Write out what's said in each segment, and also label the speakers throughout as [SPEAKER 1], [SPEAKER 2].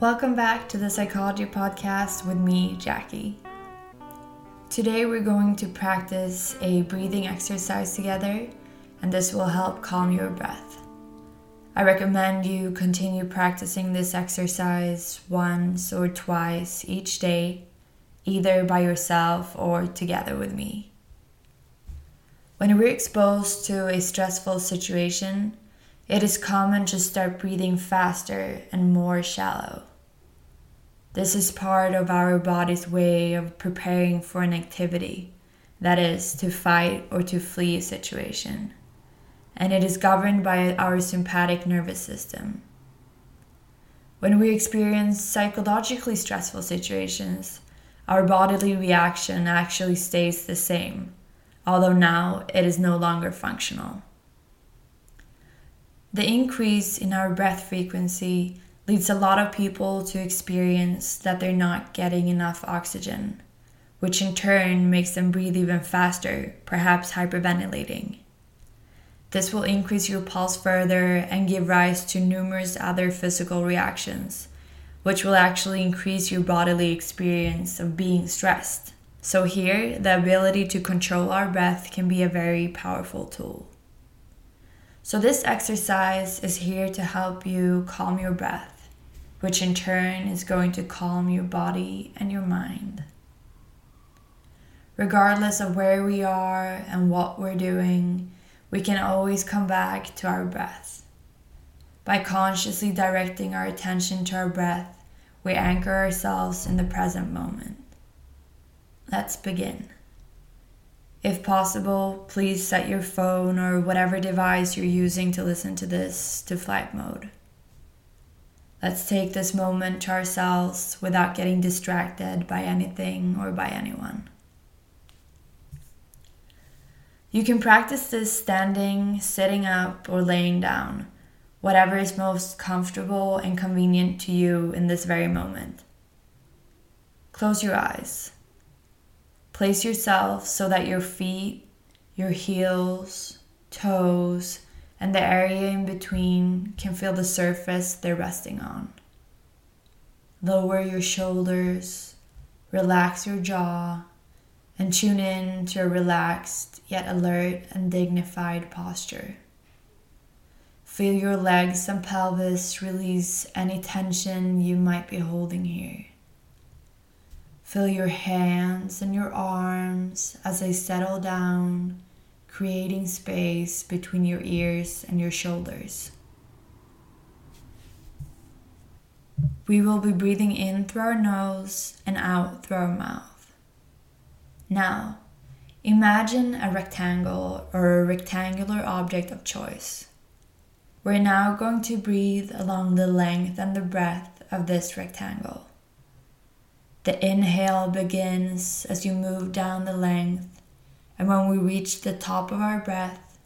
[SPEAKER 1] Welcome back to the Psychology Podcast with me, Jackie. Today we're going to practice a breathing exercise together, and this will help calm your breath. I recommend you continue practicing this exercise once or twice each day, either by yourself or together with me. When we're exposed to a stressful situation, it is common to start breathing faster and more shallow. This is part of our body's way of preparing for an activity, that is, to fight or to flee a situation. And it is governed by our sympathetic nervous system. When we experience psychologically stressful situations, our bodily reaction actually stays the same, although now it is no longer functional. The increase in our breath frequency leads a lot of people to experience that they're not getting enough oxygen, which in turn makes them breathe even faster, perhaps hyperventilating. This will increase your pulse further and give rise to numerous other physical reactions, which will actually increase your bodily experience of being stressed. So, here, the ability to control our breath can be a very powerful tool. So, this exercise is here to help you calm your breath, which in turn is going to calm your body and your mind. Regardless of where we are and what we're doing, we can always come back to our breath. By consciously directing our attention to our breath, we anchor ourselves in the present moment. Let's begin. If possible, please set your phone or whatever device you're using to listen to this to flight mode. Let's take this moment to ourselves without getting distracted by anything or by anyone. You can practice this standing, sitting up, or laying down, whatever is most comfortable and convenient to you in this very moment. Close your eyes. Place yourself so that your feet, your heels, toes, and the area in between can feel the surface they're resting on. Lower your shoulders, relax your jaw, and tune in to a relaxed yet alert and dignified posture. Feel your legs and pelvis release any tension you might be holding here. Feel your hands and your arms as they settle down, creating space between your ears and your shoulders. We will be breathing in through our nose and out through our mouth. Now, imagine a rectangle or a rectangular object of choice. We're now going to breathe along the length and the breadth of this rectangle. The inhale begins as you move down the length, and when we reach the top of our breath,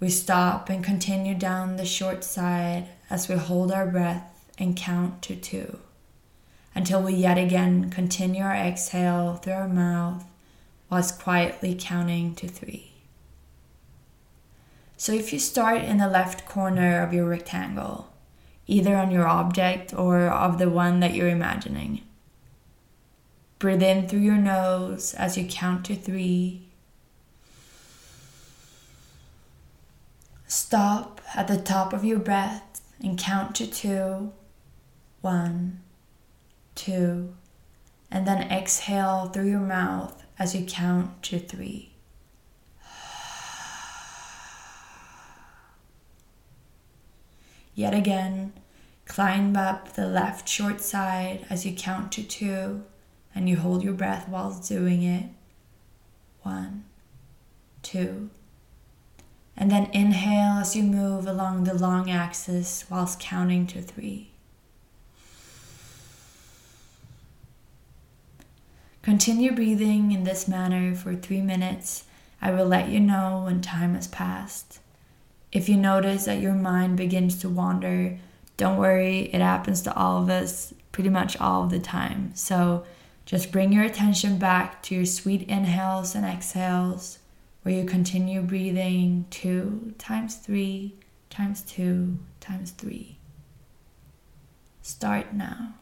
[SPEAKER 1] we stop and continue down the short side as we hold our breath and count to two, until we yet again continue our exhale through our mouth whilst quietly counting to three. So if you start in the left corner of your rectangle, either on your object or of the one that you're imagining, Breathe in through your nose as you count to three. Stop at the top of your breath and count to two. One, two, and then exhale through your mouth as you count to three. Yet again, climb up the left short side as you count to two and you hold your breath while doing it. One, two. And then inhale as you move along the long axis whilst counting to three. Continue breathing in this manner for three minutes. I will let you know when time has passed. If you notice that your mind begins to wander, don't worry, it happens to all of us pretty much all of the time. So just bring your attention back to your sweet inhales and exhales, where you continue breathing two times three times two times three. Start now.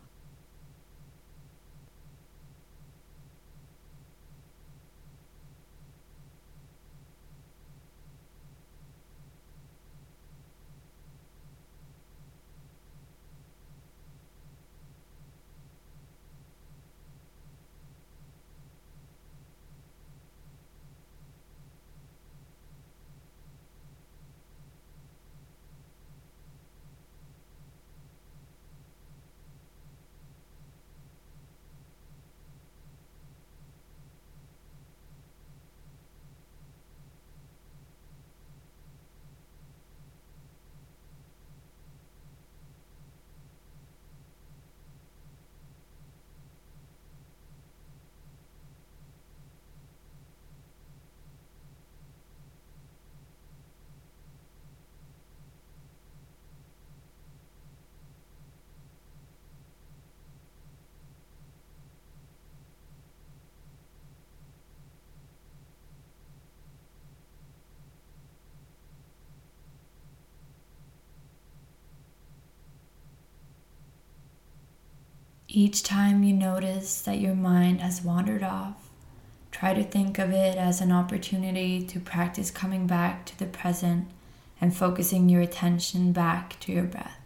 [SPEAKER 1] Each time you notice that your mind has wandered off, try to think of it as an opportunity to practice coming back to the present and focusing your attention back to your breath.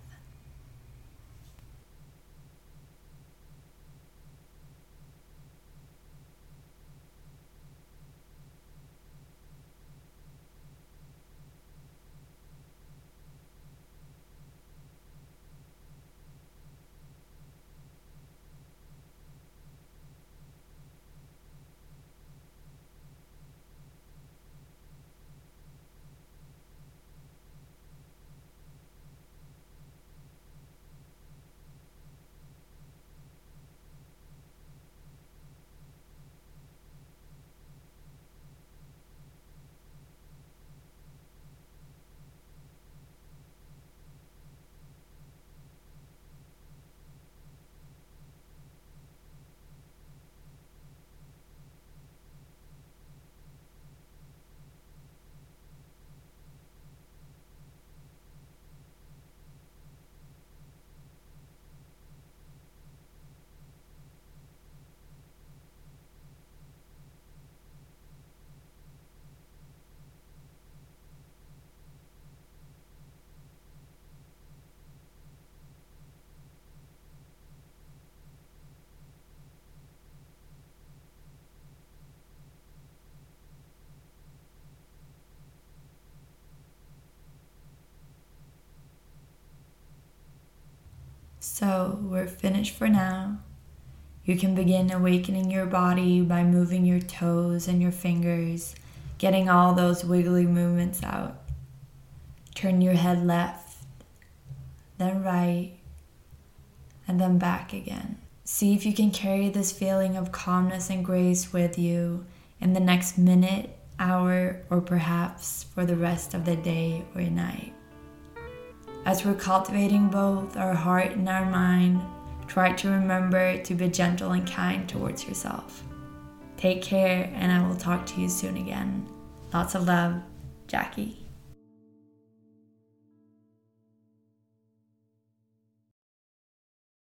[SPEAKER 1] So we're finished for now. You can begin awakening your body by moving your toes and your fingers, getting all those wiggly movements out. Turn your head left, then right, and then back again. See if you can carry this feeling of calmness and grace with you in the next minute, hour, or perhaps for the rest of the day or night. As we're cultivating both our heart and our mind, try to remember to be gentle and kind towards yourself. Take care, and I will talk to you soon again. Lots of love, Jackie.